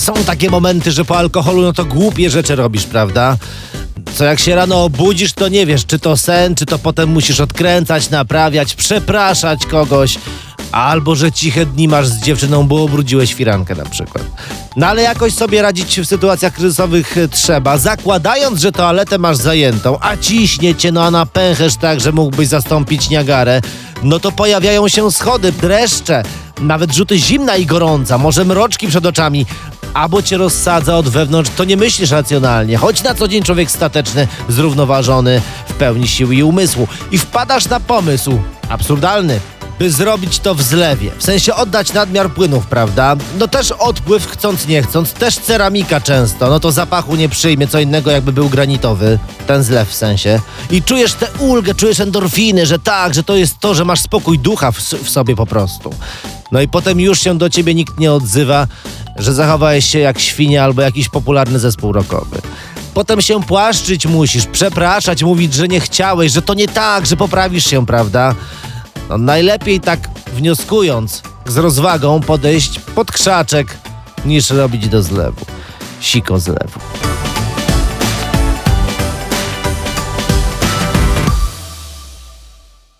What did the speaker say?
Są takie momenty, że po alkoholu no to głupie rzeczy robisz, prawda? Co jak się rano obudzisz, to nie wiesz, czy to sen, czy to potem musisz odkręcać, naprawiać, przepraszać kogoś. Albo że ciche dni masz z dziewczyną, bo obrudziłeś firankę na przykład. No ale jakoś sobie radzić w sytuacjach kryzysowych trzeba, zakładając, że toaletę masz zajętą, a ciśnie cię, no a napęcherz tak, że mógłbyś zastąpić Niagarę, no to pojawiają się schody, dreszcze, nawet rzuty zimna i gorąca, może mroczki przed oczami, albo cię rozsadza od wewnątrz, to nie myślisz racjonalnie. Choć na co dzień człowiek stateczny, zrównoważony, w pełni siły i umysłu. I wpadasz na pomysł, absurdalny, by zrobić to w zlewie. W sensie oddać nadmiar płynów, prawda? No też odpływ chcąc nie chcąc, też ceramika często, no to zapachu nie przyjmie, co innego jakby był granitowy, ten zlew w sensie. I czujesz tę ulgę, czujesz endorfiny, że tak, że to jest to, że masz spokój ducha w, w sobie po prostu. No i potem już się do ciebie nikt nie odzywa, że zachowałeś się jak świnia albo jakiś popularny zespół rockowy. Potem się płaszczyć musisz, przepraszać, mówić, że nie chciałeś, że to nie tak, że poprawisz się, prawda? No najlepiej tak wnioskując, z rozwagą podejść pod krzaczek, niż robić do zlewu. Siko zlewu.